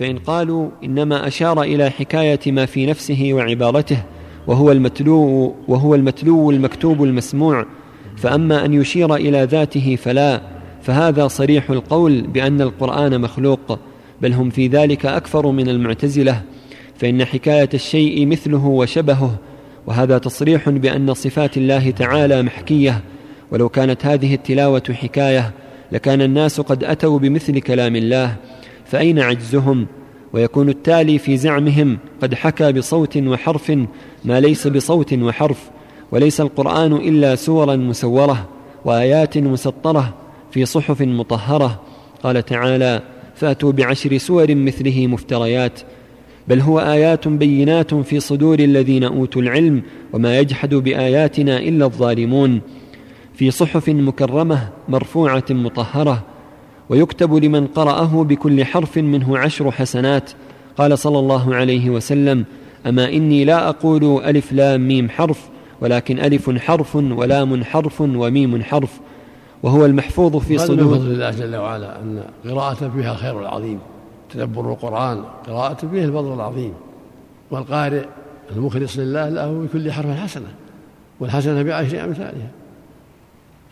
فإن قالوا إنما أشار إلى حكاية ما في نفسه وعبارته وهو المتلو وهو المتلو المكتوب المسموع فأما أن يشير إلى ذاته فلا فهذا صريح القول بأن القرآن مخلوق بل هم في ذلك اكفر من المعتزلة فإن حكاية الشيء مثله وشبهه وهذا تصريح بأن صفات الله تعالى محكية ولو كانت هذه التلاوة حكاية لكان الناس قد أتوا بمثل كلام الله فأين عجزهم؟ ويكون التالي في زعمهم قد حكى بصوت وحرف ما ليس بصوت وحرف وليس القرآن إلا سورا مسورة وآيات مسطرة في صحف مطهرة. قال تعالى فأتوا بعشر سور مثله مفتريات بل هو آيات بينات في صدور الذين أوتوا العلم وما يجحد بآياتنا إلا الظالمون. في صحف مكرمة مرفوعة مطهرة ويكتب لمن قرأه بكل حرف منه عشر حسنات. قال صلى الله عليه وسلم أما إني لا أقول ألف لام ميم حرف ولكن ألف حرف ولام حرف وميم حرف. وهو المحفوظ في صدور فضل الله جل وعلا أن قراءة فيها الخير العظيم تدبر القرآن قراءة فيه الفضل العظيم. والقارئ المخلص لله له بكل حرف حسنة والحسنة بعشر أمثالها.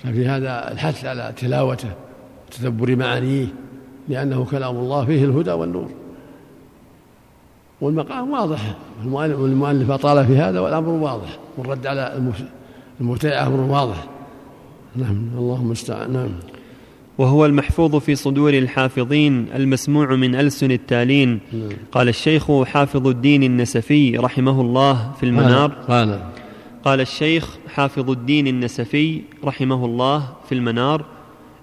ففي هذا الحث على تلاوته وتدبر معانيه لأنه كلام الله فيه الهدى والنور. والمقام واضح المؤلف أطال في هذا والأمر واضح والرد على المبتدع أمر واضح. نعم اللهم المستعان نعم. وهو المحفوظ في صدور الحافظين المسموع من ألسن التالين. نعم. قال الشيخ حافظ الدين النسفي رحمه الله في المنار. قال قال الشيخ حافظ الدين النسفي رحمه الله في المنار.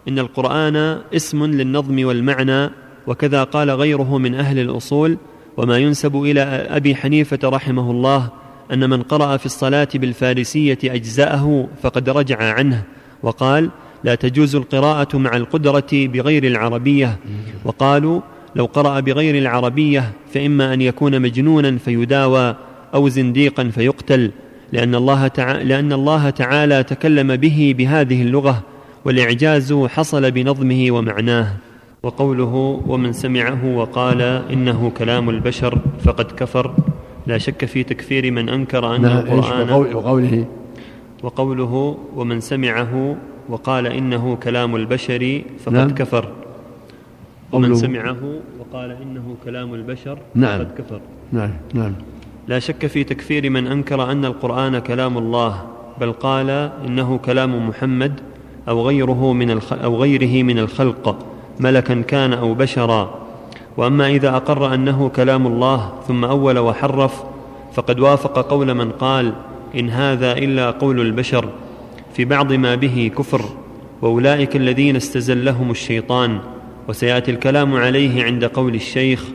إن القرآن اسم للنظم والمعنى وكذا قال غيره من أهل الأصول وما ينسب إلى أبي حنيفة رحمه الله أن من قرأ في الصلاة بالفارسية أجزأه فقد رجع عنه وقال لا تجوز القراءة مع القدرة بغير العربية وقالوا لو قرأ بغير العربية فإما أن يكون مجنونا فيداوى أو زنديقا فيقتل لأن الله, تعالى لأن الله تعالى تكلم به بهذه اللغة والإعجاز حصل بنظمه ومعناه وقوله ومن سمعه وقال إنه كلام البشر فقد كفر لا شك في تكفير من أنكر أن نعم، القرآن وقوله وقوله ومن سمعه وقال إنه كلام البشر فقد نعم. كفر ومن سمعه وقال إنه كلام البشر نعم. فقد كفر نعم نعم. لا شك في تكفير من أنكر أن القرآن كلام الله بل قال إنه كلام محمد أو غيره من. أو غيره من الخلق ملكا كان أو بشرا وأما إذا أقر أنه كلام الله ثم أول وحرف فقد وافق قول من قال إن هذا إلا قول البشر في بعض ما به كفر وأولئك الذين استزلهم الشيطان وسيأتي الكلام عليه عند قول الشيخ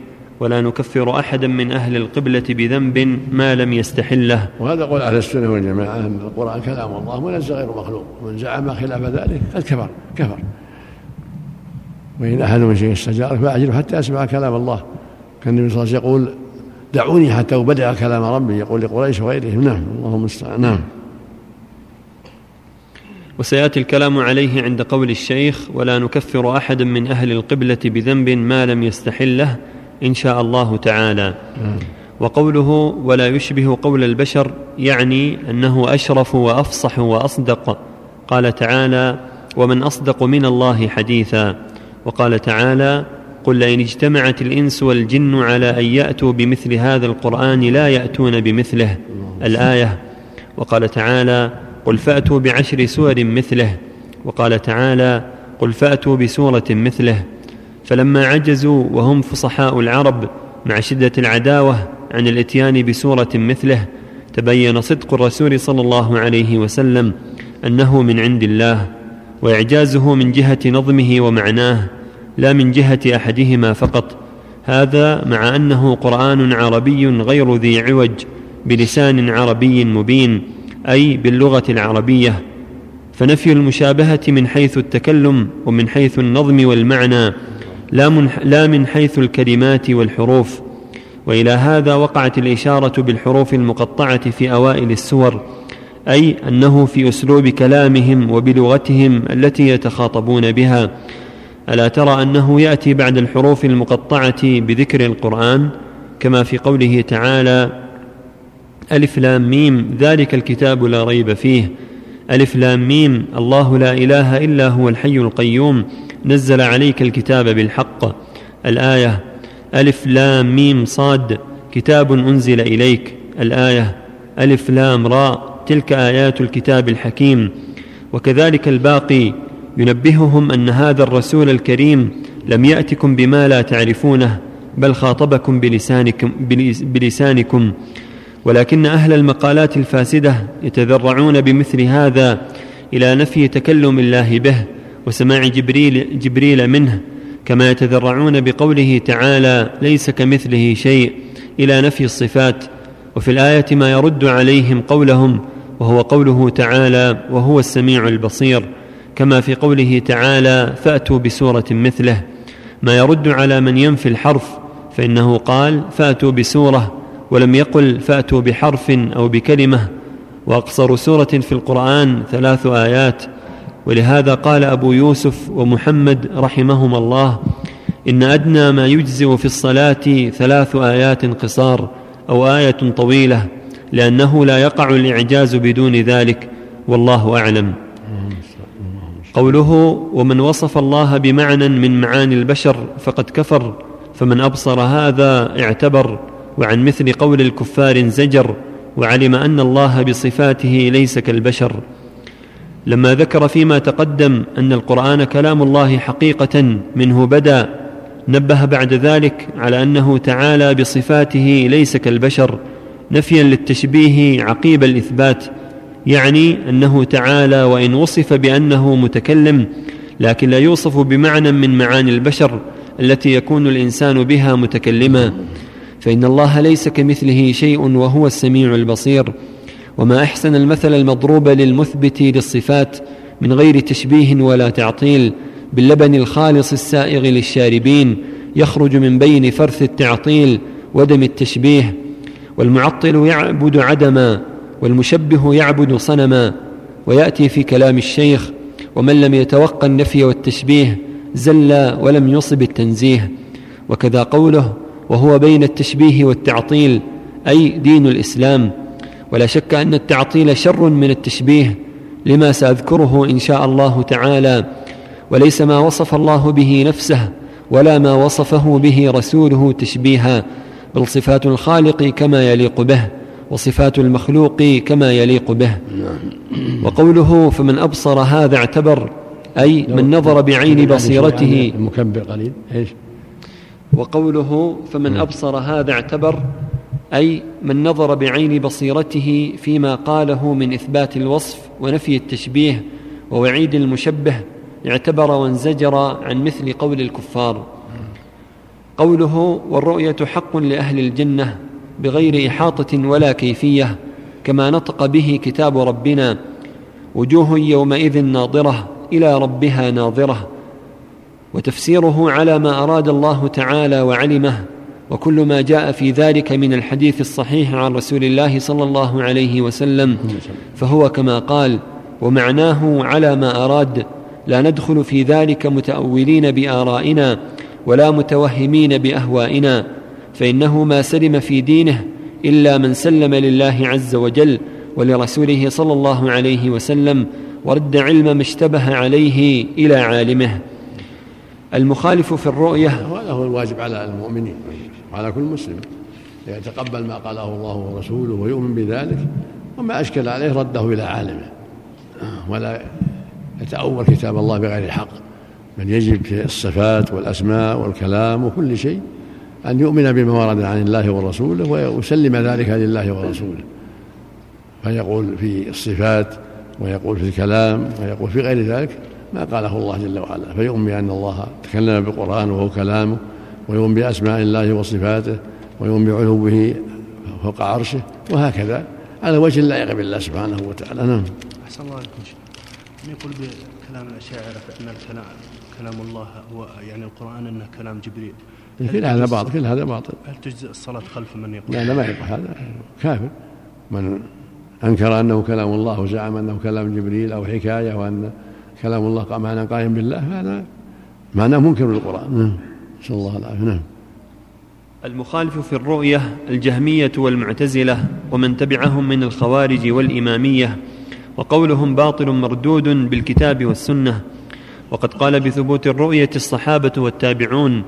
ولا نكفر أحدا من أهل القبلة بذنب ما لم يستحله. وهذا قول أهل السنة والجماعة أن القرآن كلام الله منزل غير مخلوق. ومن زعم خلاف ذلك قد كفر. كفر وإن أحد من شيء استجار فأعجله حتى يسمع كلام الله. كان النبي صلى الله عليه وسلم يقول دعوني حتى أبدع كلام ربي. يقول لقريش وغيرهم نعم اللهم المستعان. نعم. وسيأتي الكلام عليه عند قول الشيخ ولا نكفر أحدا من أهل القبلة بذنب ما لم يستحله. إن شاء الله تعالى. وقوله ولا يشبه قول البشر يعني أنه أشرف وأفصح وأصدق. قال تعالى ومن أصدق من الله حديثا. وقال تعالى قل لئن اجتمعت الإنس والجن على أن يأتوا بمثل هذا القرآن لا يأتون بمثله. الآية. وقال تعالى قل فأتوا بعشر سور مثله. وقال تعالى قل فأتوا بسورة مثله. فلما عجزوا وهم فصحاء العرب مع شدة العداوة عن الإتيان بسورة مثله تبين صدق الرسول صلى الله عليه وسلم أنه من عند الله وإعجازه من جهة نظمه ومعناه لا من جهة أحدهما فقط. هذا مع أنه قرآن عربي غير ذي عوج بلسان عربي مبين أي باللغة العربية. فنفي المشابهة من حيث التكلم ومن حيث النظم والمعنى لا من, لا من حيث الكلمات والحروف. وإلى هذا وقعت الإشارة بالحروف المقطعة في أوائل السور أي أنه في أسلوب كلامهم وبلغتهم التي يتخاطبون بها. ألا ترى أنه يأتي بعد الحروف المقطعة بذكر القرآن؟ كما في قوله تعالى ألف لام ميم ذلك الكتاب لا ريب فيه. ألف لام ميم الله لا إله إلا هو الحي القيوم. نزل عليك الكتاب بالحق. الآية ألف لام ميم صاد. كتاب أنزل إليك. الآية ألف لام راء. تلك آيات الكتاب الحكيم. وكذلك الباقي. ينبههم أن هذا الرسول الكريم لم يأتكم بما لا تعرفونه بل خاطبكم بلسانكم, بلسانكم. ولكن أهل المقالات الفاسدة يتذرعون بمثل هذا إلى نفي تكلم الله به. وسماع جبريل, جبريل منه كما يتذرعون بقوله تعالى ليس كمثله شيء إلى نفي الصفات وفي الآية ما يرد عليهم قولهم وهو قوله تعالى وهو السميع البصير كما في قوله تعالى فأتوا بسورة مثله ما يرد على من ينفي الحرف فإنه قال فأتوا بسورة ولم يقل فأتوا بحرف أو بكلمة وأقصر سورة في القرآن ثلاث آيات. ولهذا قال أبو يوسف ومحمد رحمهما الله إن أدنى ما يجزئ في الصلاة ثلاث آيات قصار أو آية طويلة لأنه لا يقع الإعجاز بدون ذلك والله أعلم. قوله ومن وصف الله بمعنى من معاني البشر فقد كفر فمن أبصر هذا اعتبر وعن مثل قول الكفار زجر وعلم أن الله بصفاته ليس كالبشر. لما ذكر فيما تقدم أن القرآن كلام الله حقيقة منه بدا نبه بعد ذلك على أنه تعالى بصفاته ليس كالبشر نفيا للتشبيه عقيب الإثبات يعني أنه تعالى وإن وصف بأنه متكلم لكن لا يوصف بمعنى من معاني البشر التي يكون الإنسان بها متكلما. فإن الله ليس كمثله شيء وهو السميع البصير. وما أحسن المثل المضروب للمثبت للصفات من غير تشبيه ولا تعطيل باللبن الخالص السائغ للشاربين يخرج من بين فرث التعطيل ودم التشبيه والمعطل يعبد عدما والمشبه يعبد صنما ويأتي في كلام الشيخ ومن لم يتوقع النفي والتشبيه زل ولم يصب التنزيه وكذا قوله وهو بين التشبيه والتعطيل أي دين الإسلام ولا شك أن التعطيل شر من التشبيه لما سأذكره إن شاء الله تعالى. وليس ما وصف الله به نفسه ولا ما وصفه به رسوله تشبيها بل صفات الخالق كما يليق به وصفات المخلوق كما يليق به. وقوله فمن أبصر هذا اعتبر أي من نظر بعين بصيرته. المكبر قليل. إيش؟ وقوله فمن أبصر هذا اعتبر أي من نظر بعين بصيرته فيما قاله من إثبات الوصف ونفي التشبيه ووعيد المشبه اعتبر وانزجر عن مثل قول الكفار. قوله والرؤية حق لأهل الجنة بغير إحاطة ولا كيفية كما نطق به كتاب ربنا وجوه يومئذ ناظرة إلى ربها ناظرة. وتفسيره على ما أراد الله تعالى وعلمه. وكل ما جاء في ذلك من الحديث الصحيح عن رسول الله صلى الله عليه وسلم فهو كما قال ومعناه على ما أراد لا ندخل في ذلك متأولين بآرائنا ولا متوهمين بأهوائنا فإنه ما سلم في دينه إلا من سلم لله عز وجل ولرسوله صلى الله عليه وسلم ورد علم ما اشتبه عليه إلى عالمه. المخالف في الرؤية. هذا هو الواجب على المؤمنين وعلى كل مسلم يتقبل ما قاله الله ورسوله ويؤمن بذلك وما أشكل عليه رده إلى عالمه. ولا يتأول كتاب الله بغير حق. بل يجب في الصفات والأسماء والكلام وكل شيء أن يؤمن بما ورد عن الله ورسوله ويسلم ذلك لله ورسوله. فيقول في الصفات ويقول في الكلام ويقول في غير ذلك ما قاله الله جل وعلا فيؤمن بأن الله تكلم بالقرآن وهو كلامه ويؤمن بأسماء الله وصفاته ويؤمن بعلوه فوق عرشه وهكذا. على وجه اللائق بالله سبحانه وتعالى. نعم. أحسن الله عليكم يقول بكلام الأشاعرة فإن الكلام كلام الله هو يعني القرآن أنه كلام جبريل. كل هذا باطل كل هذا باطل. هل تجزئ الصلاة خلف من يقول؟ لا لا ما يقول هذا. كافر. من أنكر أنه كلام الله وزعم أنه كلام جبريل أو حكاية وأن كلام الله معنى قائم بالله هذا معناه منكر للقرآن نعم. نسأل الله العافية. نعم. المخالف في الرؤية الجهمية والمعتزلة ومن تبعهم من الخوارج والإمامية وقولهم باطل مردود بالكتاب والسنة. وقد قال بثبوت الرؤية الصحابة والتابعون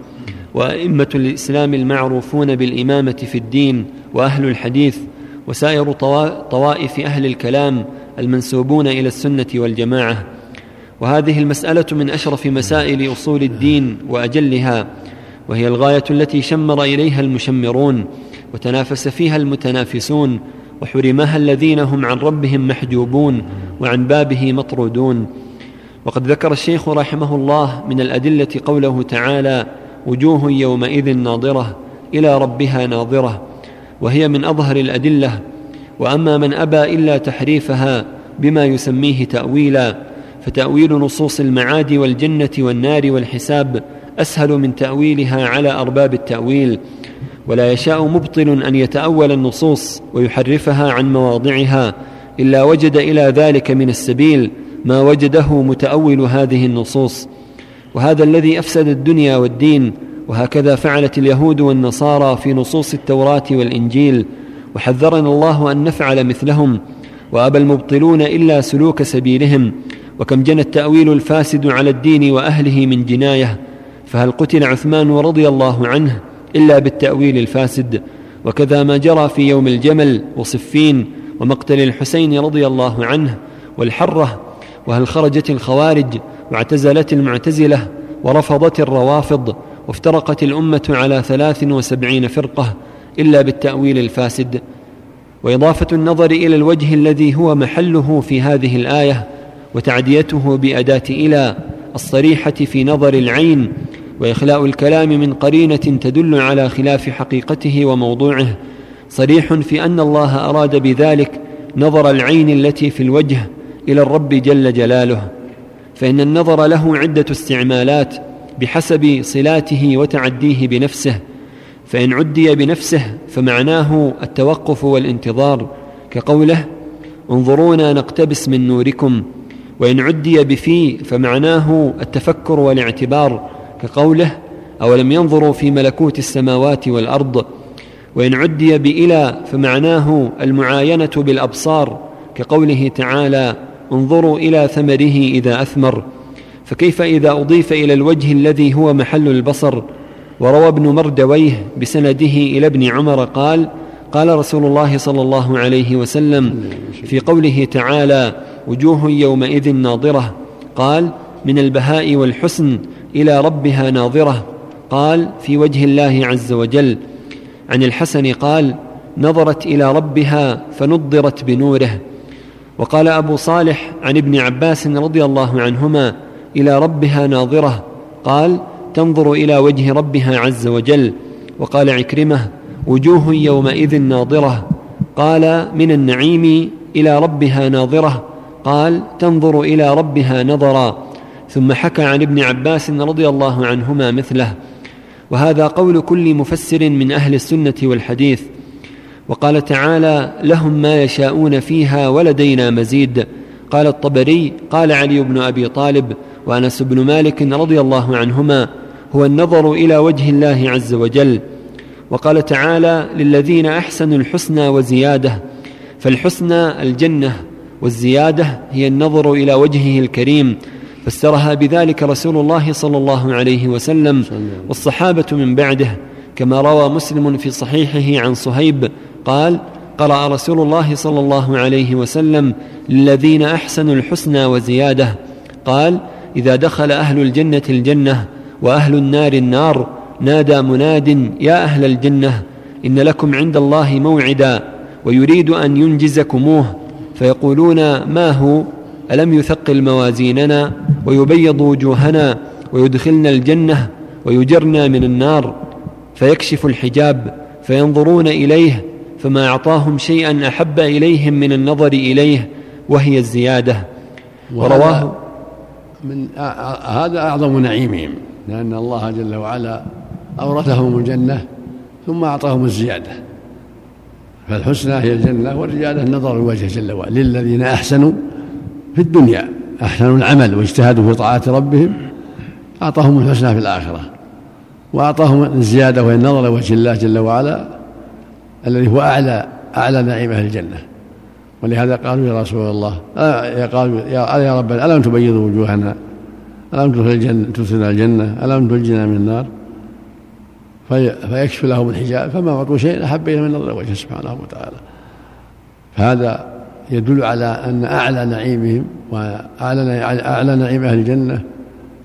وأئمة الإسلام المعروفون بالإمامة في الدين وأهل الحديث وسائر طوائف أهل الكلام المنسوبون إلى السنة والجماعة. وهذه المسألة من أشرف مسائل أصول الدين وأجلها وهي الغاية التي شمر إليها المشمرون وتنافس فيها المتنافسون وحرمها الذين هم عن ربهم محجوبون وعن بابه مطرودون. وقد ذكر الشيخ رحمه الله من الأدلة قوله تعالى وجوه يومئذ ناظرة إلى ربها ناظرة وهي من أظهر الأدلة. وأما من أبى إلا تحريفها بما يسميه تأويلا فتأويل نصوص المعاد والجنة والنار والحساب أسهل من تأويلها على أرباب التأويل. ولا يشاء مبطل أن يتأول النصوص ويحرفها عن مواضعها إلا وجد إلى ذلك من السبيل ما وجده متأول هذه النصوص. وهذا الذي أفسد الدنيا والدين وهكذا فعلت اليهود والنصارى في نصوص التوراة والإنجيل. وحذرنا الله أن نفعل مثلهم وأبى المبطلون إلا سلوك سبيلهم. وكم جنى التأويل الفاسد على الدين وأهله من جناية فهل قتل عثمان رضي الله عنه إلا بالتأويل الفاسد؟ وكذا ما جرى في يوم الجمل وصفين ومقتل الحسين رضي الله عنه والحرة وهل خرجت الخوارج واعتزلت المعتزلة ورفضت الروافض وافترقت الأمة على ثلاث وسبعين فرقة إلا بالتأويل الفاسد؟ وإضافة النظر إلى الوجه الذي هو محله في هذه الآية وتعديته بأداة إلى الصريحة في نظر العين وإخلاء الكلام من قرينة تدل على خلاف حقيقته وموضوعه. صريح في أن الله أراد بذلك نظر العين التي في الوجه إلى الرب جل جلاله فإن النظر له عدة استعمالات بحسب صلاته وتعديه بنفسه فإن عدي بنفسه فمعناه التوقف والانتظار كقوله انظرونا نقتبس من نوركم وإن عدي بفي فمعناه التفكر والاعتبار كقوله أولم ينظروا في ملكوت السماوات والأرض؟ وإن عدي بإلى فمعناه المعاينة بالأبصار كقوله تعالى انظروا إلى ثمره إذا أثمر. فكيف إذا أضيف إلى الوجه الذي هو محل البصر؟ وروى ابن مردويه بسنده إلى ابن عمر قال قال رسول الله صلى الله عليه وسلم في قوله تعالى وجوه يومئذ ناظرة. قال من البهاء والحسن إلى ربها ناظرة. قال في وجه الله عز وجل. عن الحسن قال نظرت إلى ربها فنضرت بنوره. وقال أبو صالح عن ابن عباس رضي الله عنهما إلى ربها ناظرة. قال تنظر إلى وجه ربها عز وجل. وقال عكرمة وجوه يومئذ ناظرة. قال من النعيم إلى ربها ناظرة. قال تنظر إلى ربها نظرا. ثم حكى عن ابن عباس رضي الله عنهما مثله. وهذا قول كل مفسر من أهل السنة والحديث. وقال تعالى لهم ما يشاءون فيها ولدينا مزيد. قال الطبري قال علي بن أبي طالب وأنس بن مالك رضي الله عنهما هو النظر إلى وجه الله عز وجل. وقال تعالى للذين أحسنوا الحسنى وزيادة. فالحسنى الجنة والزيادة هي النظر إلى وجهه الكريم فسرها بذلك رسول الله صلى الله عليه وسلم والصحابة من بعده كما روى مسلم في صحيحه عن صهيب قال قرأ رسول الله صلى الله عليه وسلم للذين أحسنوا الحسنى وزيادة قال إذا دخل أهل الجنة الجنة وأهل النار النار نادى مناد يا أهل الجنة إن لكم عند الله موعدا ويريد أن ينجزكموه فيقولون ما هو؟ ألم يثقل موازيننا ويبيض وجوهنا ويدخلنا الجنة ويجرنا من النار؟ فيكشف الحجاب فينظرون إليه فما أعطاهم شيئا أحب إليهم من النظر إليه وهي الزيادة. ورواه من هذا أعظم نعيمهم لأن الله جل وعلا أورثهم الجنة ثم أعطاهم الزيادة. فالحسنى هي الجنة والزيادة النظر الوجه جل وعلا للذين أحسنوا في الدنيا أحسنوا العمل واجتهدوا في طاعة ربهم أعطاهم الحسنى في الآخرة وأعطاهم الزيادة وهي النظر لوجه الله جل وعلا الذي هو أعلى أعلى نعيم أهل الجنة. ولهذا قالوا يا رسول الله يا قالوا يا, يا ربنا ألم تبيض وجوهنا؟ ألم تدخلنا الجنة؟ ألم تنجنا من النار؟ فيكشف لهم الحجاب فما أعطوا شيء أحب إلى من نظر وجهه سبحانه وتعالى. فهذا يدل على أن أعلى نعيمهم وأعلى أعلى نعيم أهل الجنة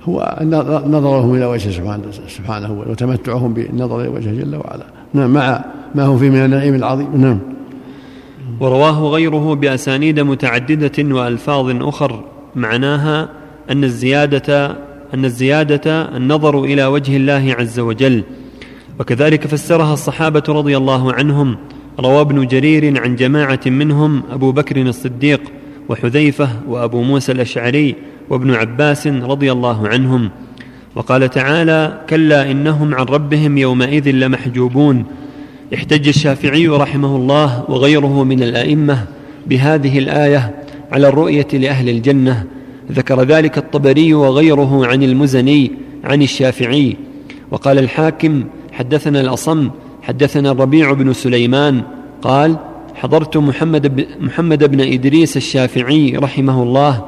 هو نظرهم إلى وجهه سبحانه سبحانه وتمتعهم بالنظر إلى وجهه جل وعلا. نعم مع ما هو فيه من النعيم العظيم. نعم. ورواه غيره بأسانيد متعددة وألفاظ أخر. معناها أن الزيادة أن الزيادة النظر إلى وجه الله عز وجل. وكذلك فسرها الصحابة رضي الله عنهم روى ابن جرير عن جماعة منهم أبو بكر الصديق وحذيفة وأبو موسى الأشعري وابن عباس رضي الله عنهم. وقال تعالى كلا إنهم عن ربهم يومئذ لمحجوبون احتج الشافعي رحمه الله وغيره من الأئمة بهذه الآية على الرؤية لأهل الجنة. ذكر ذلك الطبري وغيره عن المزني عن الشافعي. وقال الحاكم حدثنا الأصم حدثنا الربيع بن سليمان قال حضرت محمد, محمد بن إدريس الشافعي رحمه الله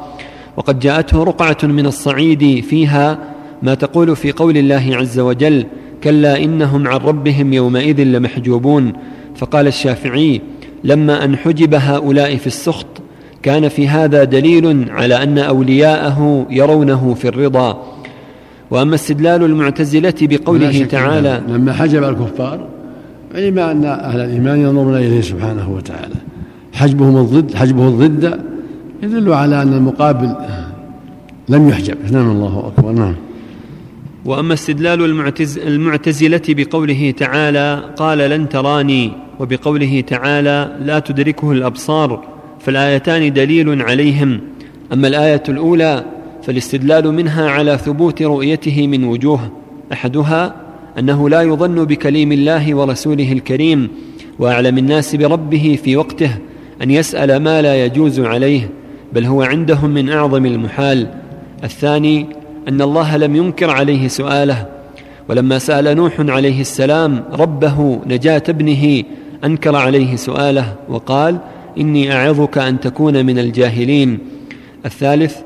وقد جاءته رقعة من الصعيد فيها ما تقول في قول الله عز وجل كلا إنهم عن ربهم يومئذ لمحجوبون. فقال الشافعي لما أن حجب هؤلاء في السخط كان في هذا دليل على أن أولياءه يرونه في الرضا. وأما استدلال المعتزلة بقوله تعالى لما حجب الكفار علم أن أهل الإيمان ينظرون إليه سبحانه وتعالى. حجبهم الضد حجبه الضد يدل على أن المقابل لم يحجب. نعم الله أكبر. نعم. وأما استدلال المعتز المعتزلة بقوله تعالى قال لن تراني وبقوله تعالى لا تدركه الأبصار فالآيتان دليل عليهم. أما الآية الأولى فالاستدلال منها على ثبوت رؤيته من وجوه. أحدها أنه لا يظن بكليم الله ورسوله الكريم وأعلم الناس بربه في وقته أن يسأل ما لا يجوز عليه بل هو عندهم من أعظم المحال. الثاني أن الله لم ينكر عليه سؤاله ولما سأل نوح عليه السلام ربه نجاة ابنه أنكر عليه سؤاله وقال إني أعظك أن تكون من الجاهلين. الثالث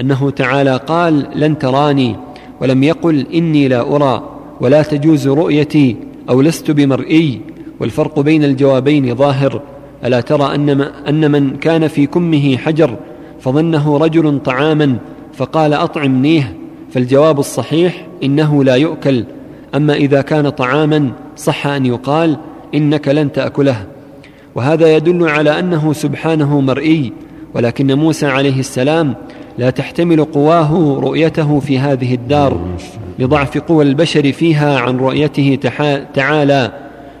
أنه تعالى قال لن تراني ولم يقل إني لا أرى ولا تجوز رؤيتي أو لست بمرئي والفرق بين الجوابين ظاهر. ألا ترى أن أن من كان في كمه حجر فظنه رجل طعاما فقال اطعمنيه فالجواب الصحيح إنه لا يؤكل. أما إذا كان طعاما صح أن يقال إنك لن تأكله. وهذا يدل على أنه سبحانه مرئي ولكن موسى عليه السلام لا تحتمل قواه رؤيته في هذه الدار لضعف قوى البشر فيها عن رؤيته تعالى.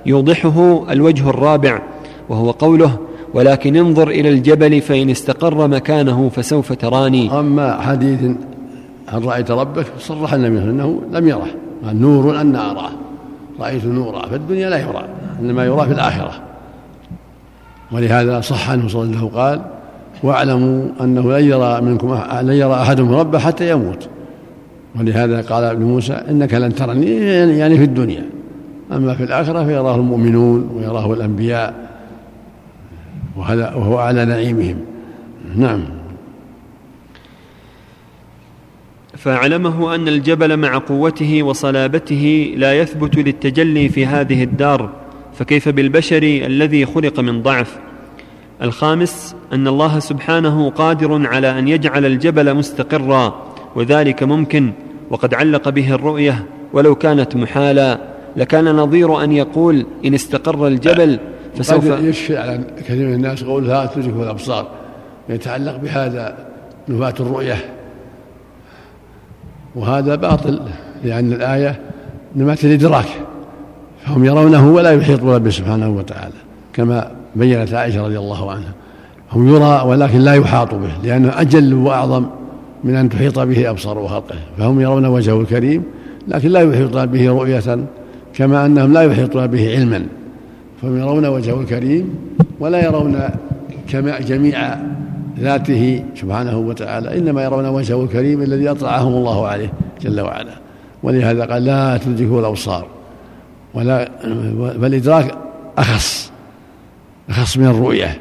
يوضحه الوجه الرابع وهو قوله ولكن انظر إلى الجبل فإن استقر مكانه فسوف تراني. أما حديث هل رأيت ربك؟ صرح النبي انه لم يره. قال نور أن أراه. رأيت نورا. فالدنيا لا يرى إنما يرى في الآخرة. ولهذا صح عنه صلى الله عليه وسلم قال واعلموا أنه لن يرى منكم لن يرى احدكم ربه حتى يموت. ولهذا قال ابن موسى إنك لن ترني يعني في الدنيا. أما في الآخرة فيراه المؤمنون ويراه الأنبياء. وهو أعلى نعيمهم. نعم. فاعلمه أن الجبل مع قوته وصلابته لا يثبت للتجلي في هذه الدار فكيف بالبشر الذي خلق من ضعف؟ الخامس أن الله سبحانه قادر على أن يجعل الجبل مستقرا وذلك ممكن وقد علق به الرؤية ولو كانت محالا. لكان نظير أن يقول إن استقر الجبل فسوف يشفع على كثير من الناس قول لا تدركه الأبصار. يتعلق بهذا نفاة الرؤية. وهذا باطل لأن الآية نماة الإدراك. فهم يرونه ولا يحيطون به سبحانه وتعالى كما بينت عائشة رضي الله عنها. هم يرى ولكن لا يحاط به لأنه أجل وأعظم من أن تحيط به أبصار خلقه فهم يرون وجهه الكريم لكن لا يحيطون به رؤية كما أنهم لا يحيطون به علما. فهم يرون وجهه الكريم ولا يرون كما جميع ذاته سبحانه وتعالى إنما يرون وجهه الكريم الذي أطلعهم الله عليه جل وعلا. ولهذا قال لا تدركه الأبصار ولا فالإدراك أخص. أخص من الرؤية.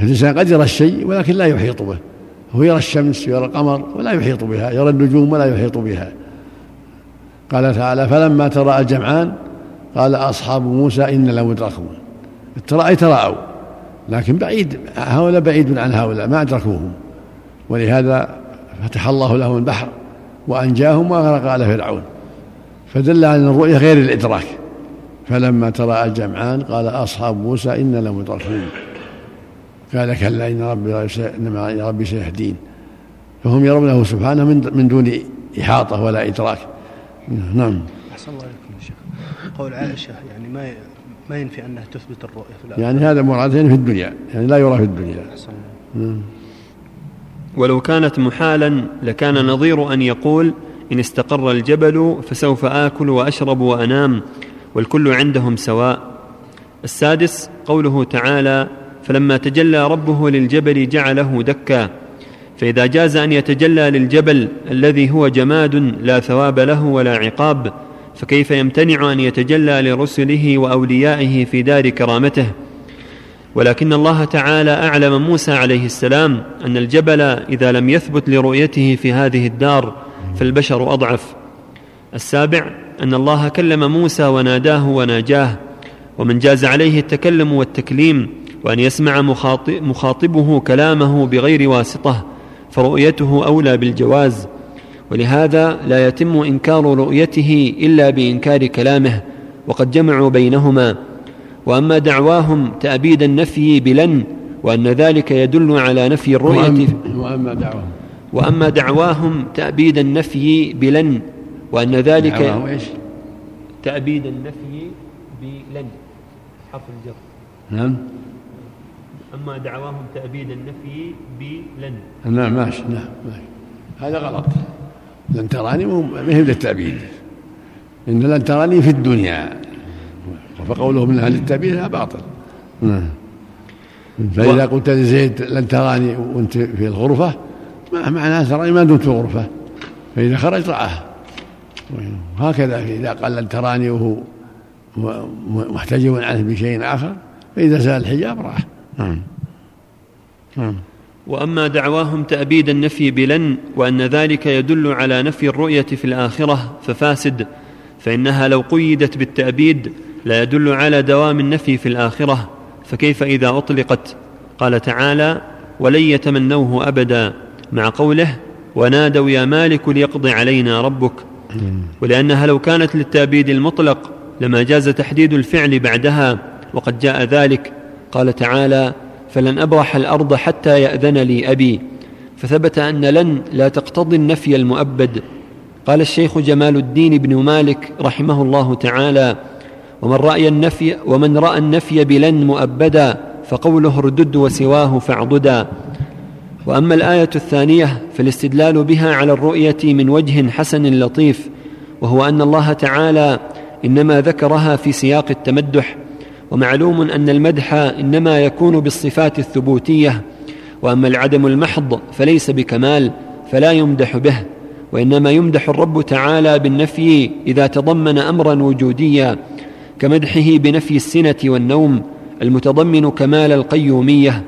الإنسان قد يرى الشيء ولكن لا يحيط به. هو يرى الشمس ويرى القمر ولا يحيط بها يرى النجوم ولا يحيط بها. قال تعالى فلما تراءى الجمعان قال أصحاب موسى إن لمدركون التراءي تراءوا. لكن بعيد هؤلاء بعيد عن هؤلاء ما أدركوهم. ولهذا فتح الله لهم البحر وأنجاهم وأغرق على فرعون. فدل على أن الرؤية غير الإدراك. فلما تراءى الجمعان قال أصحاب موسى إن لمدركون قال كلا إن ربي إنما ربي سيهدين. فهم يرونه سبحانه من من دون إحاطة ولا إدراك. نعم. أحسن الله إليكم يا شيخ. قول عائشة يعني ما ما ينفي أنها تثبت الرؤية في الآخرة يعني هذا مراد في الدنيا يعني لا يرى في الدنيا. أحسن نعم. ولو كانت محالا لكان نظير أن يقول إن استقر الجبل فسوف آكل وأشرب وأنام. والكل عندهم سواء. السادس قوله تعالى فلما تجلى ربه للجبل جعله دكا. فإذا جاز أن يتجلى للجبل الذي هو جماد لا ثواب له ولا عقاب فكيف يمتنع أن يتجلى لرسله وأوليائه في دار كرامته؟ ولكن الله تعالى أعلم موسى عليه السلام أن الجبل إذا لم يثبت لرؤيته في هذه الدار فالبشر أضعف. السابع أن الله كلم موسى وناداه وناجاه ومن جاز عليه التكلم والتكليم وأن يسمع مخاطبه كلامه بغير واسطة فرؤيته أولى بالجواز. ولهذا لا يتم إنكار رؤيته إلا بإنكار كلامه وقد جمعوا بينهما. وأما دعواهم تأبيد النفي بلن وأن ذلك يدل على نفي الرؤية. وأما دعواهم. وأما دعواهم تأبيد النفي بلن وأن ذلك إيش؟ تأبيد النفي بلن حرف الجر. نعم. أما دعواهم تأبيد النفي بلن. نعم ماشي نعم ماشي. هذا غلط. لن تراني ما هي للتأبيد. إن لن تراني في الدنيا. فقوله من أهل التأبيد هذا باطل. نعم. فإذا قلت لزيد لن تراني وأنت في الغرفة ما معناه تراني ما دمت في الغرفة؟ فإذا خرج رآه. هكذا إذا قال تراني وهو محتجب عنه بشيء آخر فإذا زال الحجاب راح. نعم. نعم. وأما دعواهم تأبيد النفي بلن وأن ذلك يدل على نفي الرؤية في الآخرة ففاسد. فإنها لو قيدت بالتأبيد لا يدل على دوام النفي في الآخرة. فكيف إذا أطلقت؟ قال تعالى ولن يتمنوه أبدا. مع قوله ونادوا يا مالك ليقض علينا ربك. ولأنها لو كانت للتابيد المطلق لما جاز تحديد الفعل بعدها وقد جاء ذلك قال تعالى فلن أبرح الأرض حتى يأذن لي أبي فثبت أن لن لا تقتضي النفي المؤبد. قال الشيخ جمال الدين بن مالك رحمه الله تعالى ومن راى النفي ومن رأى النفي بلن مؤبدا فقوله اردد وسواه فاعضدا. وأما الآية الثانية فالاستدلال بها على الرؤية من وجه حسن لطيف وهو أن الله تعالى إنما ذكرها في سياق التمدح ومعلوم أن المدح إنما يكون بالصفات الثبوتية وأما العدم المحض فليس بكمال فلا يمدح به وإنما يمدح الرب تعالى بالنفي إذا تضمن أمرا وجوديا كمدحه بنفي السنة والنوم المتضمن كمال القيومية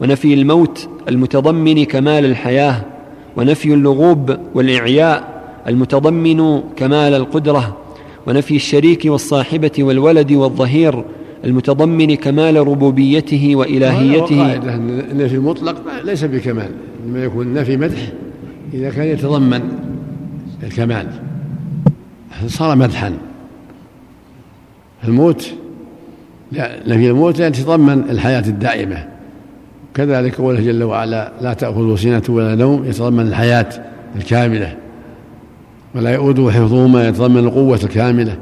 ونفي الموت المتضمن كمال الحياة ونفي اللغوب والإعياء المتضمن كمال القدرة ونفي الشريك والصاحبة والولد والظهير المتضمن كمال ربوبيته وإلهيته. النفي المطلق ليس بكمال إنما يكون النفي مدح إذا كان يتضمن الكمال. صار مدحا. الموت لا نفي الموت يعني يتضمن الحياة الدائمة. كذلك قوله جل وعلا لا تأخذه سنة ولا نوم يتضمن الحياة الكاملة. ولا يؤوده حفظهما يتضمن القوة الكاملة.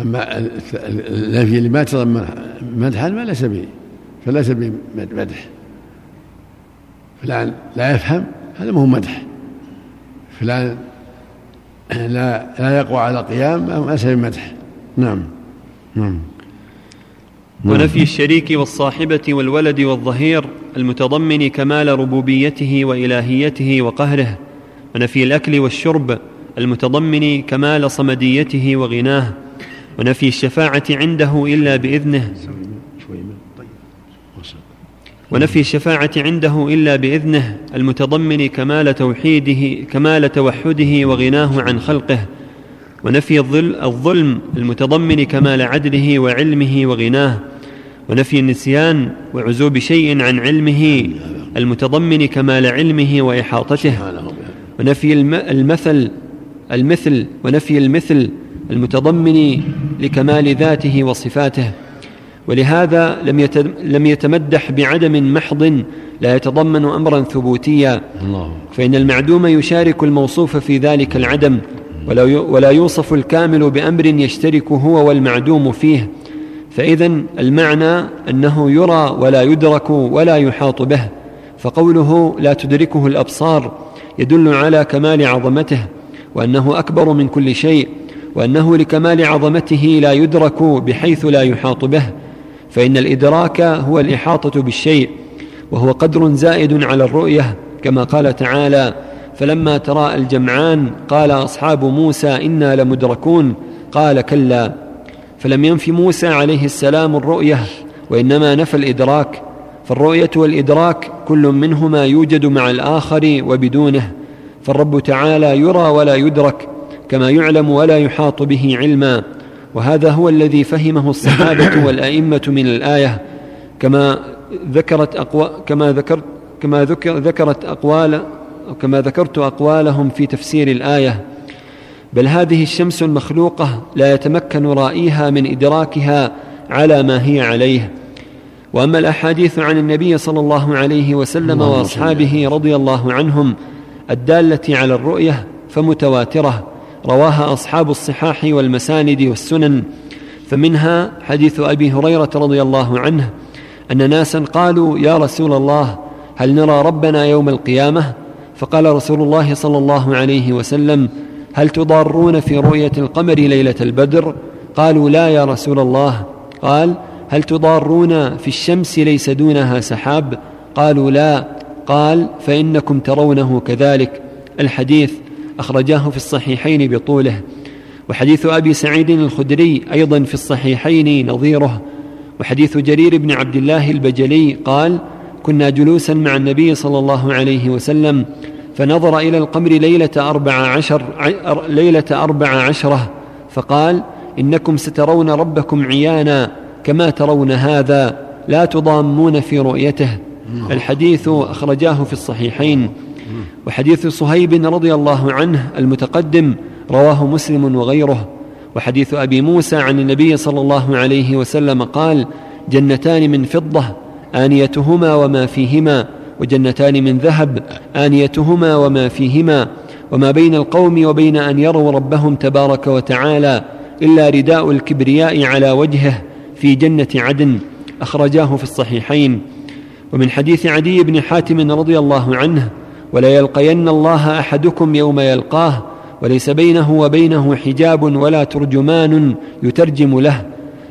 أما النفي اللي ما تضمن مدحا ما ليس به فليس بمدح. فلان لا يفهم هذا ما هو مدح. فلان لا لا يقوى على قيام ما ليس بمدح. نعم. نعم. ونفي الشريك والصاحبة والولد والظهير المتضمن كمال ربوبيته وإلهيته وقهره. ونفي الأكل والشرب المتضمن كمال صمديته وغناه. ونفي الشفاعة عنده إلا بإذنه. ونفي الشفاعة عنده إلا بإذنه المتضمن كمال توحيده كمال توحده وغناه عن خلقه. ونفي الظلم المتضمن كمال عدله وعلمه وغناه ونفي النسيان وعزوب شيء عن علمه المتضمن كمال علمه وإحاطته ونفي المثل المثل ونفي المثل المتضمن لكمال ذاته وصفاته ولهذا لم لم يتمدح بعدم محض لا يتضمن أمرا ثبوتيا فإن المعدوم يشارك الموصوف في ذلك العدم ولا يوصف الكامل بأمر يشترك هو والمعدوم فيه فاذا المعنى أنه يرى ولا يدرك ولا يحاط به فقوله لا تدركه الأبصار يدل على كمال عظمته وأنه أكبر من كل شيء وأنه لكمال عظمته لا يدرك بحيث لا يحاط به فإن الإدراك هو الإحاطة بالشيء وهو قدر زائد على الرؤية كما قال تعالى فلما تراءى الجمعان قال أصحاب موسى إنا لمدركون قال كلا فلم ينف موسى عليه السلام الرؤية وإنما نفى الإدراك فالرؤية والإدراك كل منهما يوجد مع الآخر وبدونه فالرب تعالى يرى ولا يدرك كما يعلم ولا يحاط به علما وهذا هو الذي فهمه الصحابة والأئمة من الآية كما ذكرت أقوى كما ذكرت كما ذكر ذكرت أقوال كما ذكرت أقوالهم في تفسير الآية بل هذه الشمس المخلوقة لا يتمكن رائيها من إدراكها على ما هي عليه. وأما الأحاديث عن النبي صلى الله عليه وسلم وأصحابه رضي الله عنهم الدالة على الرؤية فمتواترة رواها أصحاب الصحاح والمساند والسنن. فمنها حديث أبي هريرة رضي الله عنه أن ناسا قالوا يا رسول الله هل نرى ربنا يوم القيامة؟ فقال رسول الله صلى الله عليه وسلم هل تضارون في رؤية القمر ليلة البدر؟ قالوا لا يا رسول الله. قال هل تضارون في الشمس ليس دونها سحاب؟ قالوا لا. قال فإنكم ترونه كذلك. الحديث أخرجاه في الصحيحين بطوله. وحديث أبي سعيد الخدري أيضا في الصحيحين نظيره. وحديث جرير بن عبد الله البجلي قال كنا جلوسا مع النبي صلى الله عليه وسلم فنظر إلى القمر ليلة أربع عشر ليلة أربع عشرة فقال إنكم سترون ربكم عيانا كما ترون هذا لا تضامون في رؤيته. الحديث أخرجاه في الصحيحين. وحديث صهيب رضي الله عنه المتقدم رواه مسلم وغيره. وحديث أبي موسى عن النبي صلى الله عليه وسلم قال جنتان من فضة آنيتهما وما فيهما وجنتان من ذهب آنيتهما وما فيهما وما بين القوم وبين أن يروا ربهم تبارك وتعالى إلا رداء الكبرياء على وجهه في جنة عدن أخرجاه في الصحيحين. ومن حديث عدي بن حاتم رضي الله عنه ولا يلقين الله أحدكم يوم يلقاه وليس بينه وبينه حجاب ولا ترجمان يترجم له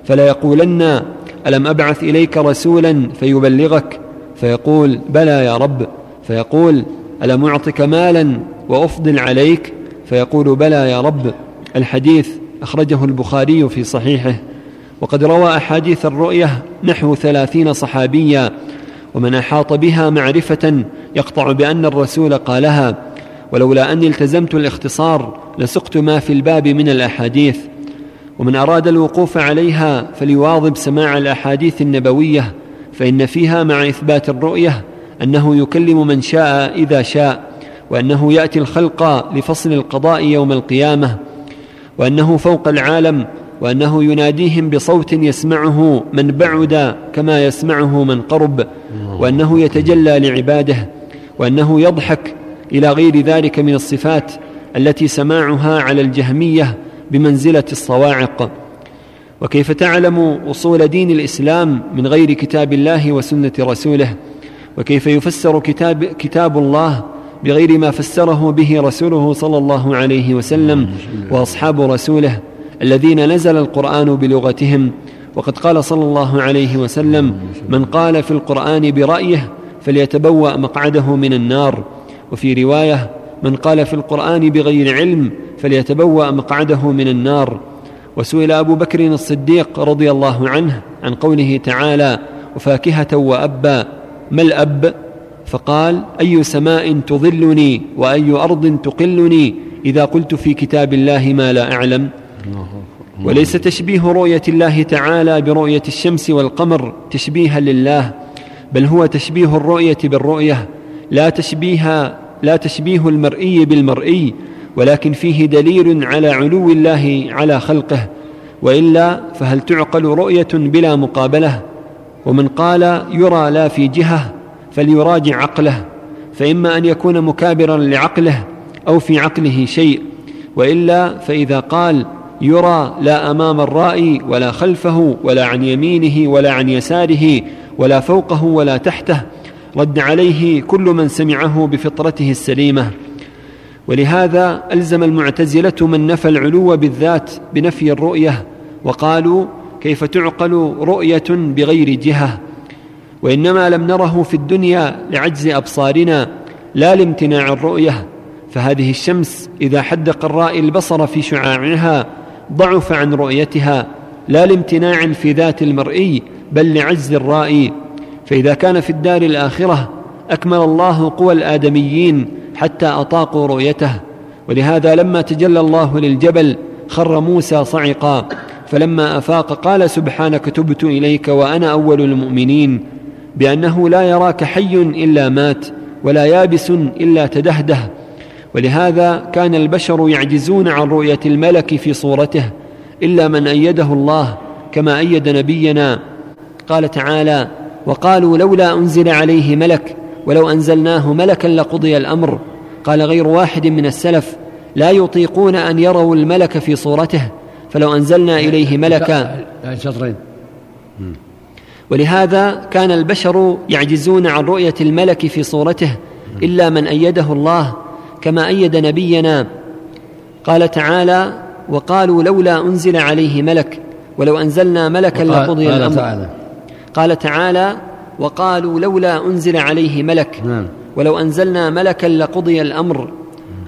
فلا يقولن ألم أبعث إليك رسولا فيبلغك؟ فيقول بلى يا رب. فيقول ألم أعطك مالا وأفضل عليك؟ فيقول بلى يا رب. الحديث أخرجه البخاري في صحيحه. وقد روى أحاديث الرؤية نحو ثلاثين صحابيا ومن أحاط بها معرفة يقطع بأن الرسول قالها. ولولا أني التزمت الاختصار لسقت ما في الباب من الأحاديث. ومن أراد الوقوف عليها فليواظب سماع الأحاديث النبوية فإن فيها مع إثبات الرؤية أنه يكلم من شاء إذا شاء وأنه يأتي الخلق لفصل القضاء يوم القيامة وأنه فوق العالم وأنه يناديهم بصوت يسمعه من بعد كما يسمعه من قرب وأنه يتجلى لعباده وأنه يضحك إلى غير ذلك من الصفات التي سماعها على الجهمية بمنزلة الصواعق. وكيف تعلم أصول دين الإسلام من غير كتاب الله وسنة رسوله؟ وكيف يفسر كتاب كتاب الله بغير ما فسره به رسوله صلى الله عليه وسلم وأصحاب رسوله الذين نزل القرآن بلغتهم؟ وقد قال صلى الله عليه وسلم من قال في القرآن برأيه فليتبوأ مقعده من النار وفي رواية من قال في القرآن بغير علم فليتبوأ مقعده من النار. وسئل أبو بكر الصديق رضي الله عنه عن قوله تعالى وفاكهة وأبا ما الأب؟ فقال أي سماء تظلني وأي أرض تقلني إذا قلت في كتاب الله ما لا أعلم. وليس تشبيه رؤية الله تعالى برؤية الشمس والقمر تشبيها لله بل هو تشبيه الرؤية بالرؤية لا تشبيه لا تشبيه المرئي بالمرئي ولكن فيه دليل على علو الله على خلقه. وإلا فهل تعقل رؤية بلا مقابلة؟ ومن قال يرى لا في جهة فليراجع عقله فإما أن يكون مكابرا لعقله أو في عقله شيء. وإلا فإذا قال يرى لا أمام الرائي ولا خلفه ولا عن يمينه ولا عن يساره ولا فوقه ولا تحته رد عليه كل من سمعه بفطرته السليمة. ولهذا ألزم المعتزلة من نفى العلو بالذات بنفي الرؤية وقالوا كيف تعقل رؤية بغير جهة؟ وإنما لم نره في الدنيا لعجز أبصارنا لا لامتناع الرؤية. فهذه الشمس إذا حدق الرائي البصر في شعاعها ضعف عن رؤيتها لا لامتناع في ذات المرئي بل لعجز الرائي. فإذا كان في الدار الآخرة أكمل الله قوى الآدميين حتى أطاقوا رؤيته. ولهذا لما تجلى الله للجبل خر موسى صعقا. فلما أفاق قال سبحانك تبت إليك وأنا أول المؤمنين. بأنه لا يراك حي إلا مات ولا يابس إلا تدهده. ولهذا كان البشر يعجزون عن رؤية الملك في صورته إلا من أيده الله كما أيد نبينا. قال تعالى وقالوا لولا أنزل عليه ملك ولو أنزلناه ملكا لقضي الأمر. قال غير واحد من السلف لا يطيقون أن يروا الملك في صورته فلو أنزلنا إليه ملكا. شطرين. ولهذا كان البشر يعجزون عن رؤية الملك في صورته إلا من أيده الله كما أيد نبينا. قال تعالى وقالوا لولا أنزل عليه ملك ولو أنزلنا ملكا لقضي الأمر. تعالى قال تعالى وقالوا لولا أنزل عليه ملك نعم. ولو أنزلنا ملكا لقضي الأمر.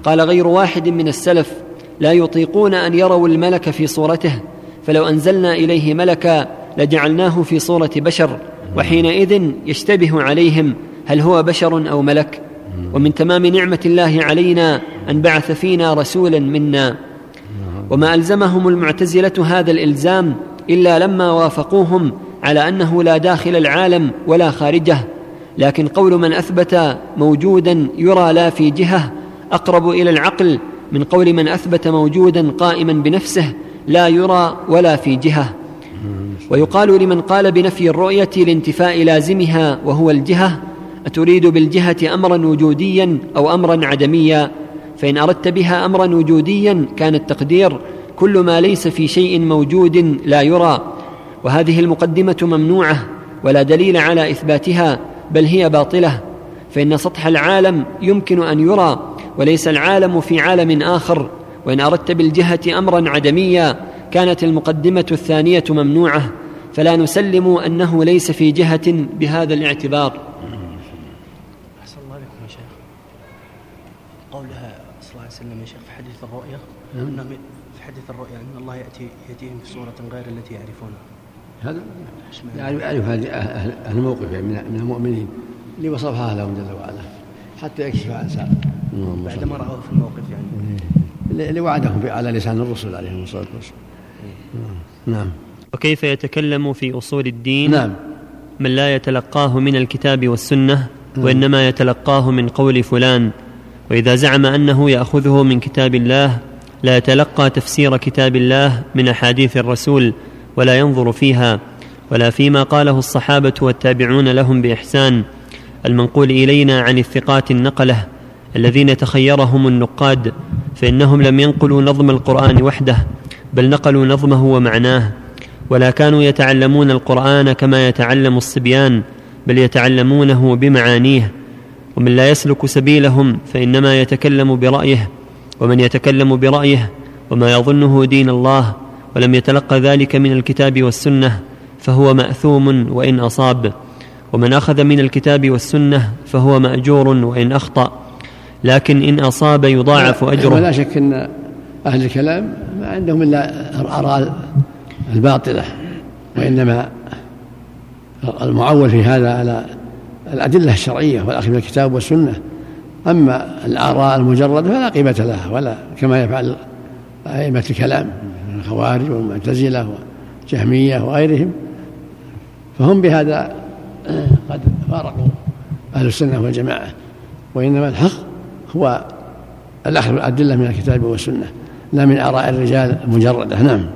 قال غير واحد من السلف لا يطيقون أن يروا الملك في صورته فلو أنزلنا إليه ملكا لجعلناه في صورة بشر وحينئذ يشتبه عليهم هل هو بشر أو ملك. ومن تمام نعمة الله علينا أن بعث فينا رسولا منا. وما ألزمهم المعتزلة هذا الإلزام إلا لما وافقوهم على أنه لا داخل العالم ولا خارجه لكن قول من أثبت موجودا يرى لا في جهة أقرب إلى العقل من قول من أثبت موجودا قائما بنفسه لا يرى ولا في جهة. ويقال لمن قال بنفي الرؤية لانتفاء لازمها وهو الجهة أتريد بالجهة أمرا وجوديا أو أمرا عدميا؟ فإن أردت بها أمرا وجوديا كان التقدير كل ما ليس في شيء موجود لا يرى. وهذه المقدمة ممنوعة ولا دليل على إثباتها بل هي باطلة. فإن سطح العالم يمكن أن يرى وليس العالم في عالم آخر. وإن أردت بالجهة امرا عدميا كانت المقدمة الثانية ممنوعة. فلا نسلم أنه ليس في جهة بهذا الاعتبار. أحسن الله عليكم يا شيخ. قولها صلى الله عليه وسلم يا شيخ في حديث الرؤيا. نعم. في حديث الرؤيا أن الله ياتي يأتيهم في صورة غير التي يعرفونها. هذا يعني يعرف هذه أهل الموقف يعني من المؤمنين اللي وصفها لهم جل وعلا حتى يكشف عن سائر بعدما رأوه في الموقف يعني. اللي وعدهم على لسان الرسل عليهم الصلاة والسلام. نعم. وكيف يتكلم في أصول الدين؟ نعم. من لا يتلقاه من الكتاب والسنة نعم. وإنما يتلقاه من قول فلان. وإذا زعم أنه يأخذه من كتاب الله لا يتلقى تفسير كتاب الله من أحاديث الرسول. ولا ينظر فيها ولا فيما قاله الصحابة والتابعون لهم بإحسان المنقول إلينا عن الثقات النقلة الذين تخيرهم النقاد فإنهم لم ينقلوا نظم القرآن وحده بل نقلوا نظمه ومعناه ولا كانوا يتعلمون القرآن كما يتعلم الصبيان بل يتعلمونه بمعانيه ومن لا يسلك سبيلهم فإنما يتكلم برأيه ومن يتكلم برأيه وما يظنه دين الله ولم يتلق ذلك من الكتاب والسنة فهو مأثوم وإن أصاب. ومن أخذ من الكتاب والسنة فهو مأجور وإن أخطأ. لكن إن أصاب يضاعف أجره. ولا شك إن أهل الكلام ما عندهم إلا الاراء الباطلة وإنما المعول في هذا على الأدلة الشرعية والأخذ من الكتاب والسنة. أما الآراء المجردة فلا قيمة لها ولا كما يفعل أئمة الكلام. الخوارج والمعتزلة والجهمية وغيرهم فهم بهذا قد فارقوا أهل السنة والجماعة وإنما الحق هو الأخذ بالأدلة من الكتاب والسنة لا من آراء الرجال المجردة نعم.